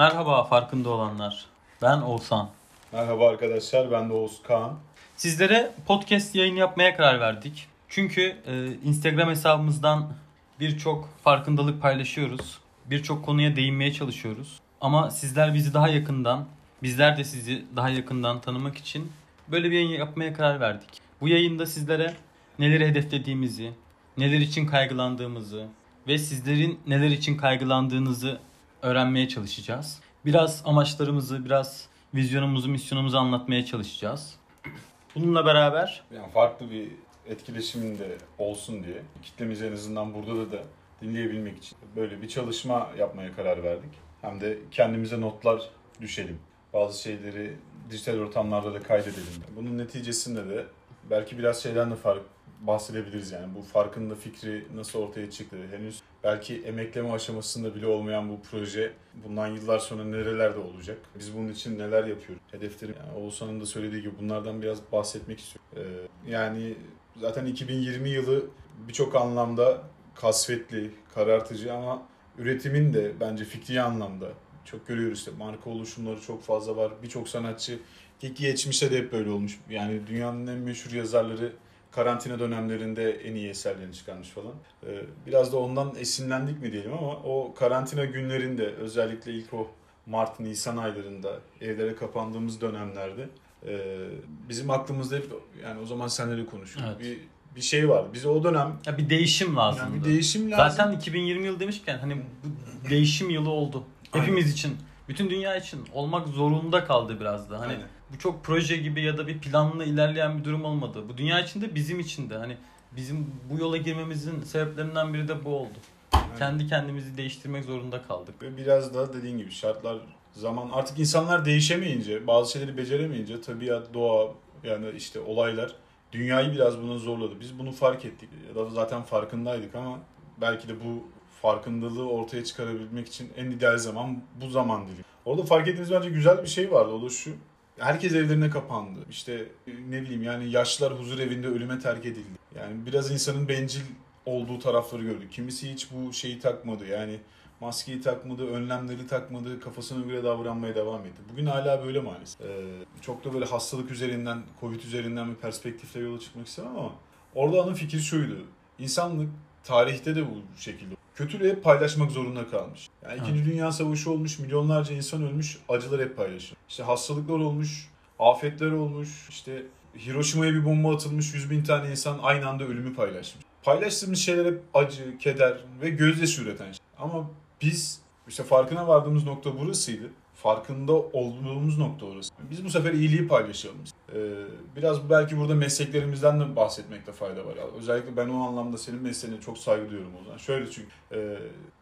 Merhaba farkında olanlar. Ben Oğuzhan. Merhaba arkadaşlar ben de Oğuz. Sizlere podcast yayın yapmaya karar verdik. Çünkü e, Instagram hesabımızdan birçok farkındalık paylaşıyoruz. Birçok konuya değinmeye çalışıyoruz. Ama sizler bizi daha yakından, bizler de sizi daha yakından tanımak için böyle bir yayın yapmaya karar verdik. Bu yayında sizlere neleri hedeflediğimizi, neler için kaygılandığımızı ve sizlerin neler için kaygılandığınızı öğrenmeye çalışacağız. Biraz amaçlarımızı, biraz vizyonumuzu, misyonumuzu anlatmaya çalışacağız. Bununla beraber Yani farklı bir etkileşimin de olsun diye kitlemizi en azından burada da, da dinleyebilmek için böyle bir çalışma yapmaya karar verdik. Hem de kendimize notlar düşelim. Bazı şeyleri dijital ortamlarda da kaydedelim. Bunun neticesinde de belki biraz şeyden de fark bahsedebiliriz yani bu farkında fikri nasıl ortaya çıktı henüz belki emekleme aşamasında bile olmayan bu proje bundan yıllar sonra nerelerde olacak? Biz bunun için neler yapıyoruz? Hedeflerim yani Oğuzhan'ın da söylediği gibi bunlardan biraz bahsetmek istiyorum. Ee, yani zaten 2020 yılı birçok anlamda kasvetli karartıcı ama üretimin de bence fikri anlamda çok görüyoruz. İşte marka oluşumları çok fazla var. Birçok sanatçı ki geçmişte de hep böyle olmuş. Yani dünyanın en meşhur yazarları karantina dönemlerinde en iyi eserlerini çıkarmış falan. Ee, Biraz da ondan esinlendik mi diyelim ama o karantina günlerinde özellikle ilk o Mart, Nisan aylarında evlere kapandığımız dönemlerde e, bizim aklımızda hep yani o zaman senleri konuşuyorduk. Evet. Bir, bir şey var. Bize o dönem ya bir değişim lazım. yani bir değişim lazım. Zaten 2020 yılı demişken hani bu değişim yılı oldu. Hepimiz için, bütün dünya için olmak zorunda kaldı biraz da. Hani Aynen. Bu çok proje gibi ya da bir planla ilerleyen bir durum olmadı. Bu dünya için de bizim için de hani bizim bu yola girmemizin sebeplerinden biri de bu oldu. Aynen. Kendi kendimizi değiştirmek zorunda kaldık. Ve biraz da dediğin gibi şartlar zaman artık insanlar değişemeyince, bazı şeyleri beceremeyince tabiat, doğa yani işte olaylar dünyayı biraz buna zorladı. Biz bunu fark ettik. Ya da zaten farkındaydık ama belki de bu farkındalığı ortaya çıkarabilmek için en ideal zaman bu zaman dilimi. Orada fark ettiğimiz bence güzel bir şey vardı. O da şu. Herkes evlerine kapandı. İşte ne bileyim yani yaşlılar huzur evinde ölüme terk edildi. Yani biraz insanın bencil olduğu tarafları gördük. Kimisi hiç bu şeyi takmadı. Yani maskeyi takmadı, önlemleri takmadı, kafasına göre davranmaya devam etti. Bugün hala böyle maalesef. Ee, çok da böyle hastalık üzerinden, Covid üzerinden bir perspektifle yola çıkmak istemem ama orada ana fikir şuydu. İnsanlık tarihte de bu şekilde. Kötülüğü hep paylaşmak zorunda kalmış. Yani İkinci Dünya Savaşı olmuş, milyonlarca insan ölmüş, acılar hep paylaşılmış. İşte hastalıklar olmuş, afetler olmuş, işte Hiroşima'ya bir bomba atılmış, yüz bin tane insan aynı anda ölümü paylaşmış. Paylaştığımız şeyler hep acı, keder ve gözyaşı üreten şey. Ama biz işte farkına vardığımız nokta burasıydı. Farkında olduğumuz nokta orası. Biz bu sefer iyiliği paylaşalım. Ee, biraz belki burada mesleklerimizden de bahsetmekte fayda var. Özellikle ben o anlamda senin mesleğine çok saygı duyuyorum o zaman. Şöyle çünkü e,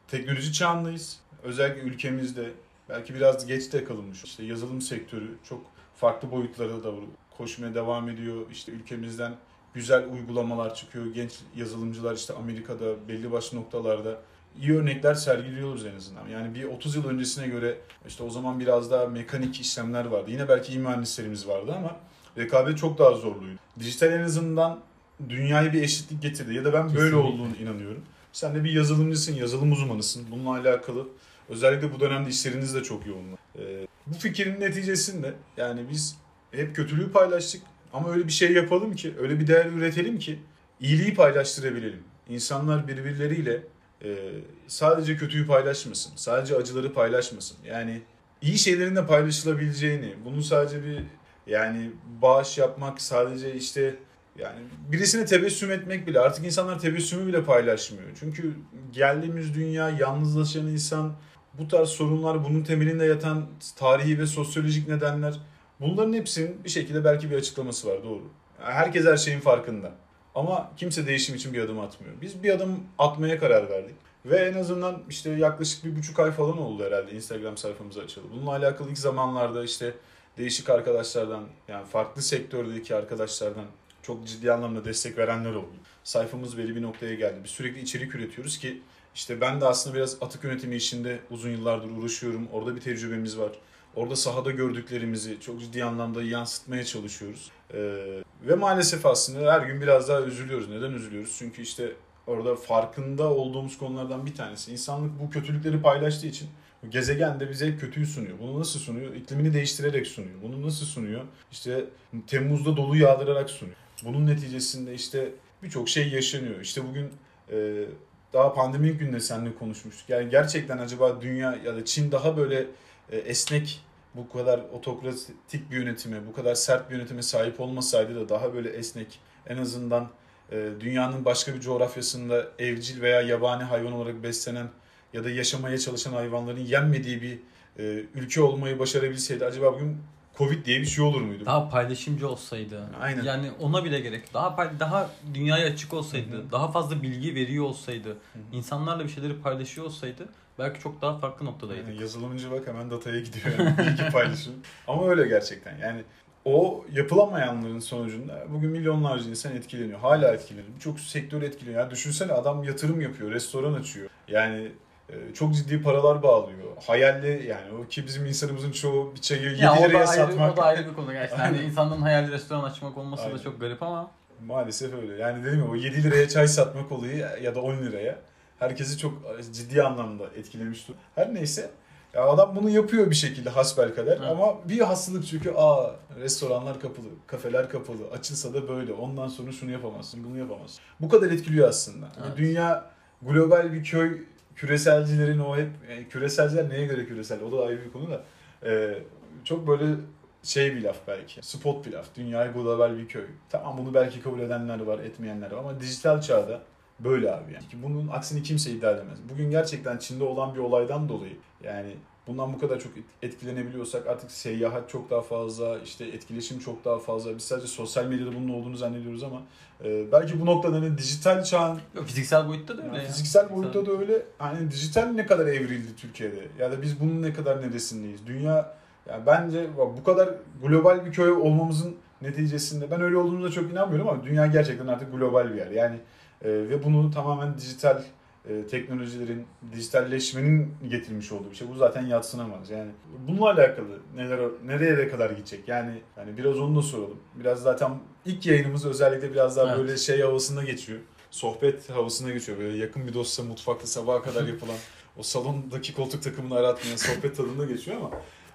teknoloji çağındayız. Özellikle ülkemizde belki biraz geç de kalınmış. İşte yazılım sektörü çok farklı boyutlara da koşmaya devam ediyor. İşte ülkemizden güzel uygulamalar çıkıyor. Genç yazılımcılar işte Amerika'da belli başlı noktalarda iyi örnekler sergiliyoruz en azından. Yani bir 30 yıl öncesine göre işte o zaman biraz daha mekanik işlemler vardı. Yine belki iyi mühendislerimiz vardı ama rekabet çok daha zorluydu. Dijital en azından dünyaya bir eşitlik getirdi ya da ben böyle Kesinlikle. olduğunu inanıyorum. Sen de bir yazılımcısın, yazılım uzmanısın. Bununla alakalı özellikle bu dönemde işleriniz de çok yoğun. Ee, bu fikrin neticesinde yani biz hep kötülüğü paylaştık ama öyle bir şey yapalım ki, öyle bir değer üretelim ki iyiliği paylaştırabilelim. İnsanlar birbirleriyle e, sadece kötüyü paylaşmasın, sadece acıları paylaşmasın. Yani iyi şeylerin de paylaşılabileceğini, bunun sadece bir yani bağış yapmak sadece işte yani birisine tebessüm etmek bile artık insanlar tebessümü bile paylaşmıyor. Çünkü geldiğimiz dünya yalnızlaşan insan bu tarz sorunlar bunun temelinde yatan tarihi ve sosyolojik nedenler bunların hepsinin bir şekilde belki bir açıklaması var doğru. Herkes her şeyin farkında. Ama kimse değişim için bir adım atmıyor. Biz bir adım atmaya karar verdik. Ve en azından işte yaklaşık bir buçuk ay falan oldu herhalde Instagram sayfamızı açalı. Bununla alakalı ilk zamanlarda işte değişik arkadaşlardan yani farklı sektördeki arkadaşlardan çok ciddi anlamda destek verenler oldu. Sayfamız belli bir noktaya geldi. Biz sürekli içerik üretiyoruz ki işte ben de aslında biraz atık yönetimi işinde uzun yıllardır uğraşıyorum. Orada bir tecrübemiz var. Orada sahada gördüklerimizi çok ciddi anlamda yansıtmaya çalışıyoruz. Ee, ve maalesef aslında her gün biraz daha üzülüyoruz. Neden üzülüyoruz? Çünkü işte orada farkında olduğumuz konulardan bir tanesi. İnsanlık bu kötülükleri paylaştığı için Gezegen de bize kötüyü sunuyor. Bunu nasıl sunuyor? İklimini değiştirerek sunuyor. Bunu nasıl sunuyor? İşte Temmuz'da dolu yağdırarak sunuyor. Bunun neticesinde işte birçok şey yaşanıyor. İşte bugün e, daha pandemi günde seninle konuşmuştuk. Yani gerçekten acaba dünya ya da Çin daha böyle e, esnek bu kadar otokratik bir yönetime, bu kadar sert bir yönetime sahip olmasaydı da daha böyle esnek en azından e, dünyanın başka bir coğrafyasında evcil veya yabani hayvan olarak beslenen ya da yaşamaya çalışan hayvanların yenmediği bir e, ülke olmayı başarabilseydi acaba bugün Covid diye bir şey olur muydu? Daha paylaşımcı olsaydı. Aynen. Yani ona bile gerek. Daha pay- daha dünyaya açık olsaydı, Hı hı. daha fazla bilgi veriyor olsaydı, insanlarla bir şeyleri paylaşıyor olsaydı belki çok daha farklı noktadaydık. Yani yazılımcı bak hemen dataya gidiyor. Yani. Bilgi paylaşım. Ama öyle gerçekten. Yani o yapılamayanların sonucunda bugün milyonlarca insan etkileniyor. Hala etkileniyor. Birçok sektör etkileniyor. Yani düşünsene adam yatırım yapıyor, restoran açıyor. Yani e, çok ciddi paralar bağlıyor. Hayalli yani o ki bizim insanımızın çoğu bir çayı 7 Ya o da, liraya ayrı, satmak. o da ayrı bir konu gerçekten. Yani insanların hayali restoran açmak olması Aynen. da çok garip ama Maalesef öyle. Yani dedim ya o 7 liraya çay satmak olayı ya da 10 liraya herkesi çok ciddi anlamda etkilemişti. Her neyse ya adam bunu yapıyor bir şekilde hasbelkader Evet. ama bir hastalık çünkü aa restoranlar kapalı, kafeler kapalı, açılsa da böyle. Ondan sonra şunu yapamazsın, bunu yapamazsın. Bu kadar etkiliyor aslında. Yani Evet. dünya global bir köy küreselcilerin o hep yani küreselciler neye göre küresel o da ayrı bir konu da Ee, çok böyle şey bir laf belki. Spot bir laf. Dünya global bir köy. Tamam bunu belki kabul edenler var, etmeyenler var ama dijital çağda böyle abi yani. Ki Bunun aksini kimse iddia edemez. Bugün gerçekten Çin'de olan bir olaydan dolayı yani bundan bu kadar çok etkilenebiliyorsak artık seyahat çok daha fazla, işte etkileşim çok daha fazla. Biz sadece sosyal medyada bunun olduğunu zannediyoruz ama e, belki bu noktada hani dijital çağın yok, fiziksel boyutta da öyle yani ya. fiziksel boyutta da öyle. Hani dijital ne kadar evrildi Türkiye'de? Ya da biz bunun ne kadar neresindeyiz? Dünya yani bence bu kadar global bir köy olmamızın neticesinde ben öyle olduğumuza çok inanmıyorum ama dünya gerçekten artık global bir yer. Yani e, ve bunu tamamen dijital e, teknolojilerin, dijitalleşmenin getirmiş olduğu bir şey. Bu zaten yatsınamaz. Yani bununla alakalı neler nereye kadar gidecek? Yani yani biraz onu da soralım. Biraz zaten ilk yayınımız özellikle biraz daha Evet. böyle şey havasında geçiyor. Sohbet havasına geçiyor. Böyle yakın bir dostsa mutfakta sabaha kadar yapılan o salondaki koltuk takımını aratmayan sohbet tadında geçiyor ama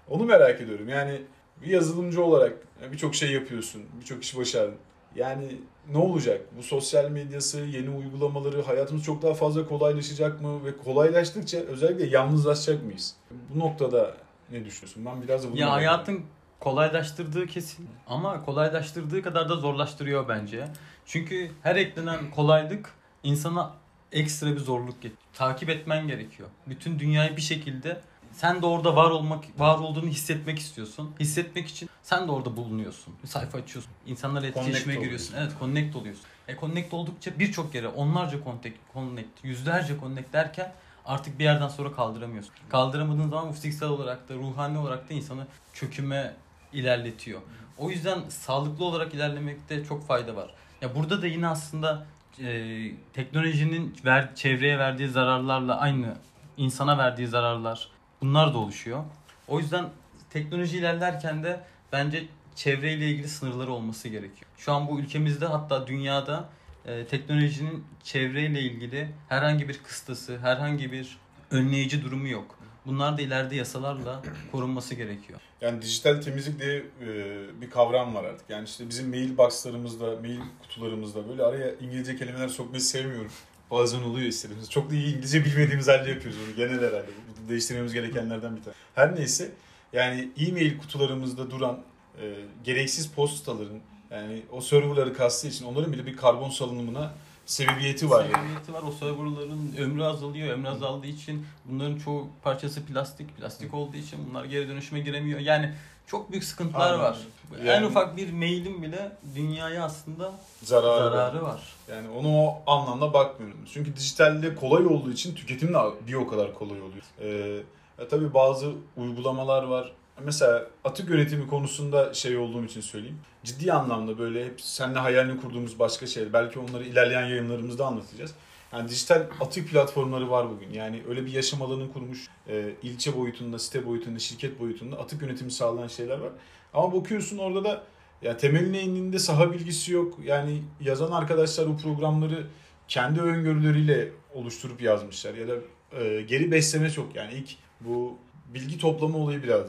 onu merak ediyorum. Yani bir yazılımcı olarak birçok şey yapıyorsun. Birçok iş başardın. Yani ne olacak? Bu sosyal medyası, yeni uygulamaları hayatımız çok daha fazla kolaylaşacak mı? Ve kolaylaştıkça özellikle yalnızlaşacak mıyız? Bu noktada ne düşünüyorsun? Ben biraz da bunu Ya hayatın kolaylaştırdığı kesin ama kolaylaştırdığı kadar da zorlaştırıyor bence. Çünkü her eklenen kolaylık insana ekstra bir zorluk getiriyor. Takip etmen gerekiyor. Bütün dünyayı bir şekilde sen de orada var olmak, var olduğunu hissetmek istiyorsun. Hissetmek için sen de orada bulunuyorsun. Bir sayfa açıyorsun. İnsanlarla etkileşmeye giriyorsun. Evet, connect oluyorsun. E connect oldukça birçok yere onlarca connect, connect, yüzlerce connect derken artık bir yerden sonra kaldıramıyorsun. Kaldıramadığın zaman fiziksel olarak da ruhani olarak da insanı çöküme ilerletiyor. O yüzden sağlıklı olarak ilerlemekte çok fayda var. Ya burada da yine aslında e, teknolojinin ver, çevreye verdiği zararlarla aynı insana verdiği zararlar bunlar da oluşuyor. O yüzden teknoloji ilerlerken de bence çevreyle ilgili sınırları olması gerekiyor. Şu an bu ülkemizde hatta dünyada e, teknolojinin çevreyle ilgili herhangi bir kıstası, herhangi bir önleyici durumu yok. Bunlar da ileride yasalarla korunması gerekiyor. Yani dijital temizlik diye e, bir kavram var artık. Yani işte bizim mail box'larımızda, mail kutularımızda böyle araya İngilizce kelimeler sokmayı sevmiyorum. Bazen oluyor istediğimiz. Çok da iyi İngilizce bilmediğimiz halde yapıyoruz bunu genel herhalde. Bu Değiştirmemiz gerekenlerden bir tane. Her neyse yani e-mail kutularımızda duran e, gereksiz postaların yani o serverları kastığı için onların bile bir karbon salınımına sebebiyeti var. Yani. Sebebiyeti var. O serverların ömrü azalıyor. Ömrü azaldığı için bunların çoğu parçası plastik. Plastik olduğu için bunlar geri dönüşüme giremiyor. Yani çok büyük sıkıntılar Aynen. var. En Yani- ufak bir mailin bile dünyaya aslında Zararı, var. zararı var. Yani onu o anlamda bakmıyorum. Çünkü dijitalde kolay olduğu için tüketim de bir o kadar kolay oluyor. Ee, tabii bazı uygulamalar var. Mesela atık yönetimi konusunda şey olduğum için söyleyeyim. Ciddi anlamda böyle hep seninle hayalini kurduğumuz başka şeyler. Belki onları ilerleyen yayınlarımızda anlatacağız. Yani dijital atık platformları var bugün. Yani öyle bir yaşam alanı kurmuş. e, ilçe boyutunda, site boyutunda, şirket boyutunda atık yönetimi sağlayan şeyler var. Ama bakıyorsun orada da ya temeline indiğinde saha bilgisi yok. Yani yazan arkadaşlar bu programları kendi öngörüleriyle oluşturup yazmışlar ya da e, geri besleme çok yani ilk Bu bilgi toplama olayı biraz.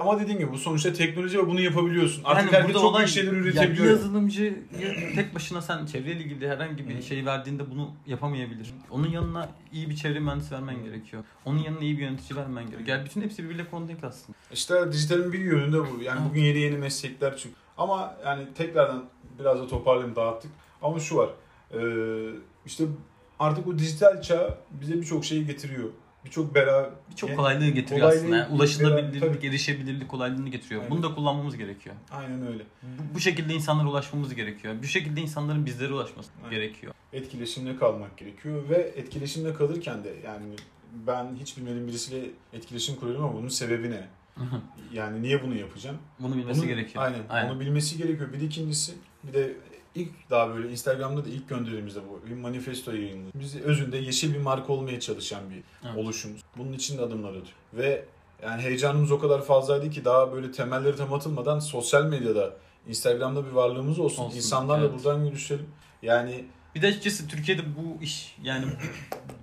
Ama dediğim gibi bu sonuçta teknoloji ve bunu yapabiliyorsun. Artık Yani herkes çok büyük şeyler ya üretebiliyor. yazılımcı tek başına sen çevreyle ilgili herhangi bir şey verdiğinde bunu yapamayabilir. Onun yanına iyi bir çevre mühendisi vermen Hı. gerekiyor. Onun yanına iyi bir yönetici vermen gerekiyor. Yani bütün hepsi birbiriyle kondenk aslında. İşte dijitalin bir yönü de bu. Yani bugün yeni yeni meslekler çıkıyor. Ama yani tekrardan biraz da toparlayayım dağıttık. Ama şu var. Ee, işte artık o dijital çağ bize birçok şeyi getiriyor. Birçok beraber Birçok Yani kolaylığı getiriyor kolaylığı- aslında. Yani ulaşılabilirlik, erişebilirlik kolaylığını getiriyor. Aynen. Bunu da kullanmamız gerekiyor. aynen öyle. Bu, bu şekilde insanlara ulaşmamız gerekiyor. Bu şekilde insanların bizlere ulaşması Aynen. gerekiyor. Etkileşimde kalmak gerekiyor ve etkileşimde kalırken de yani ben hiç bilmediğim birisiyle etkileşim kuruyorum ama bunun sebebi ne? Yani niye bunu yapacağım? Bunu bilmesi Bunu- gerekiyor. Aynen, Aynen. Onu bilmesi gerekiyor. Bir de ikincisi bir de ilk daha böyle Instagram'da da ilk gönderimizde bu bir manifesto yayınladık. Biz özünde yeşil bir marka olmaya çalışan bir Evet. oluşumuz. Bunun için de adımlar atıyor. Ve yani heyecanımız o kadar fazlaydı ki daha böyle temelleri tam atılmadan sosyal medyada Instagram'da bir varlığımız olsun. Olsun, İnsanlarla evet. buradan görüşelim. Yani Bir de açıkçası Türkiye'de bu iş yani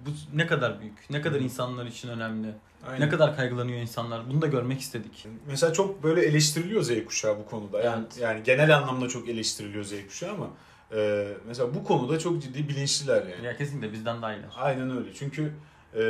bu ne kadar büyük, ne kadar insanlar için önemli, aynen. ne kadar kaygılanıyor insanlar. Bunu da görmek istedik. Mesela çok böyle eleştiriliyor Z kuşağı bu konuda. Yani, Evet. yani genel anlamda çok eleştiriliyor Z kuşağı ama e, mesela bu konuda çok ciddi bilinçliler yani. Ya kesinlikle bizden daha iyiler. Aynen öyle. Çünkü e,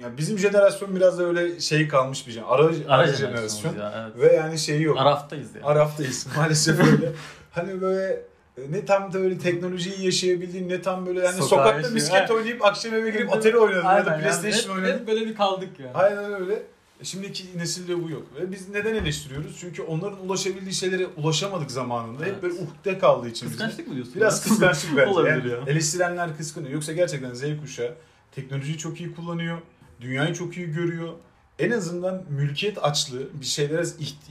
yani bizim jenerasyon biraz da öyle şey kalmış bir şey. Ara, ara, Ara jenerasyon. ya. Evet. Ve yani şeyi yok. Araftayız ya. Araftayız maalesef öyle. hani böyle ne tam da öyle teknolojiyi yaşayabildiğin ne tam böyle yani Sokağa sokakta yaşıyor. misket oynayıp akşam eve girip Atari oynadın ya da yani. PlayStation Hep- oynadın. Hep böyle bir kaldık ya. Aynen öyle. E, Şimdiki nesilde bu yok. Ve biz neden eleştiriyoruz? Çünkü onların ulaşabildiği şeylere ulaşamadık zamanında. Hep Evet. böyle uhde kaldığı için bize. Kıskançlık mı diyorsun? Biraz ya? kıskançlık bence. Olabilir Yani ya. Eleştirenler kıskanıyor. Yoksa gerçekten Z kuşağı teknolojiyi çok iyi kullanıyor. Dünyayı çok iyi görüyor. En azından mülkiyet açlığı, bir şeylere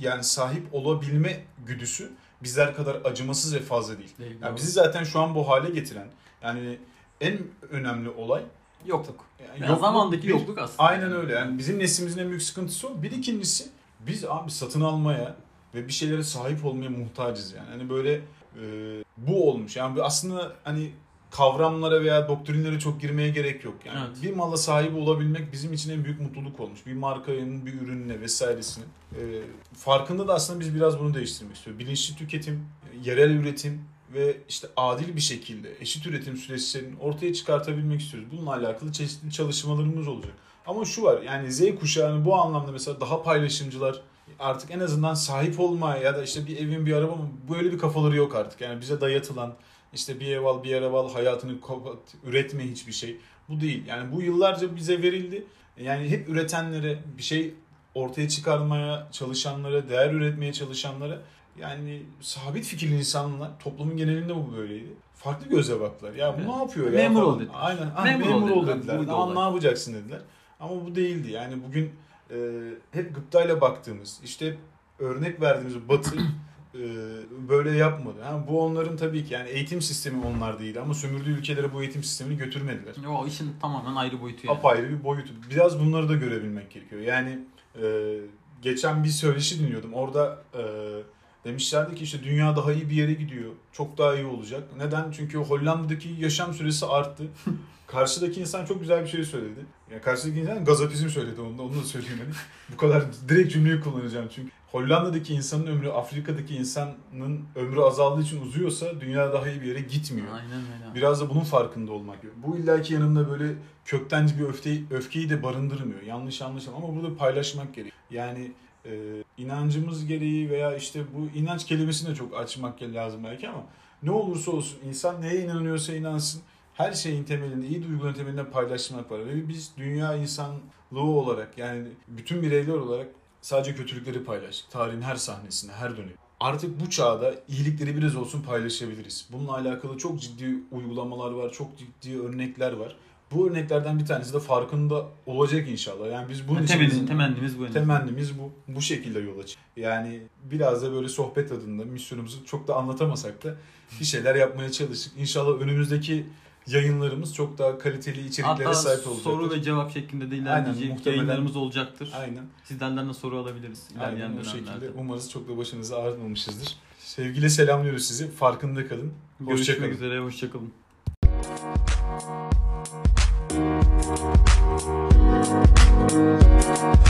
yani sahip olabilme güdüsü bizler kadar acımasız ve fazla değil. Değil, Yani bizi zaten şu an bu hale getiren yani en önemli olay yokluk. yani yokluk, zamandaki yokluk aslında. Aynen öyle. Yani bizim neslimizin en büyük sıkıntısı o. Bir ikincisi biz abi satın almaya ve bir şeylere sahip olmaya muhtacız yani. Hani böyle e, bu olmuş. Yani aslında hani kavramlara veya doktrinlere çok girmeye gerek yok. Yani Evet. bir mala sahibi olabilmek bizim için en büyük mutluluk olmuş. Bir markanın, bir ürününe vesairesine. E, farkında da aslında biz biraz bunu değiştirmek istiyoruz. Bilinçli tüketim, yerel üretim ve işte adil bir şekilde eşit üretim süreçlerini ortaya çıkartabilmek istiyoruz. Bununla alakalı çeşitli çalışmalarımız olacak. Ama şu var yani Z kuşağının bu anlamda mesela daha paylaşımcılar artık en azından sahip olmaya ya da işte bir evin bir araba böyle bir kafaları yok artık. Yani bize dayatılan işte bir ev al bir araba al hayatını kapat üretme hiçbir şey. Bu değil. Yani bu yıllarca bize verildi. Yani hep üretenlere bir şey ortaya çıkarmaya çalışanlara, değer üretmeye çalışanlara yani sabit fikirli insanlar toplumun genelinde bu böyleydi. Farklı göze baktılar. Ya bu Evet. ne yapıyor ya? Memur ol falan. dediler. Aynen. Ah, Memur memur, ol ol dediler. dediler. Ne yapacaksın dediler. Ama bu değildi. Yani bugün e, hep gıptayla baktığımız, işte örnek verdiğimiz Batı e, böyle yapmadı. Ha, bu onların tabii ki yani eğitim sistemi onlar değil ama sömürdüğü ülkelere bu eğitim sistemini götürmediler. O işin tamamen ayrı boyutu yani. Apayrı bir boyutu. Biraz bunları da görebilmek gerekiyor. Yani e, geçen bir söyleşi dinliyordum. Orada e, demişlerdi ki işte dünya daha iyi bir yere gidiyor. Çok daha iyi olacak. Neden? Çünkü Hollanda'daki yaşam süresi arttı. Karşıdaki insan çok güzel bir şey söyledi. Ya karşıdaki insan gazapizm söyledi onu da, onu da söyleyeyim hani. Bu kadar direkt cümleyi kullanacağım çünkü. Hollanda'daki insanın ömrü Afrika'daki insanın ömrü azaldığı için uzuyorsa dünya daha iyi bir yere gitmiyor. Aynen öyle. Biraz da bunun farkında olmak gerekiyor. Bu illaki yanında böyle köktenci bir öfkeyi, öfkeyi de barındırmıyor. Yanlış anlaşılma ama burada paylaşmak gerekiyor. Yani e, inancımız gereği veya işte bu inanç kelimesini de çok açmak lazım belki ama ne olursa olsun insan neye inanıyorsa inansın her şeyin temelinde, iyi duyguların temelinde paylaşmak var. Ve biz dünya insanlığı olarak yani bütün bireyler olarak sadece kötülükleri paylaştık. Tarihin her sahnesinde, her dönem. Artık bu çağda iyilikleri biraz olsun paylaşabiliriz. Bununla alakalı çok ciddi uygulamalar var, çok ciddi örnekler var. Bu örneklerden bir tanesi de farkında olacak inşallah. Yani biz bunun için Temelli, temennimiz bu. temennimiz bu. Bu şekilde yola çık. Yani biraz da böyle sohbet adında misyonumuzu çok da anlatamasak da bir şeyler yapmaya çalıştık. İnşallah önümüzdeki yayınlarımız çok daha kaliteli içeriklere Hatta sahip olacak. soru ve cevap şeklinde de ilerleyecek yayınlarımız olacaktır. Aynen. Sizlerden de soru alabiliriz ilerleyen Aynen, dönemlerde. şekilde. Umarız çok da başınızı ağrıtmamışızdır. Sevgiyle selamlıyoruz sizi. Farkında kalın. Hoşçakalın. Görüşmek üzere. Hoşçakalın. Thank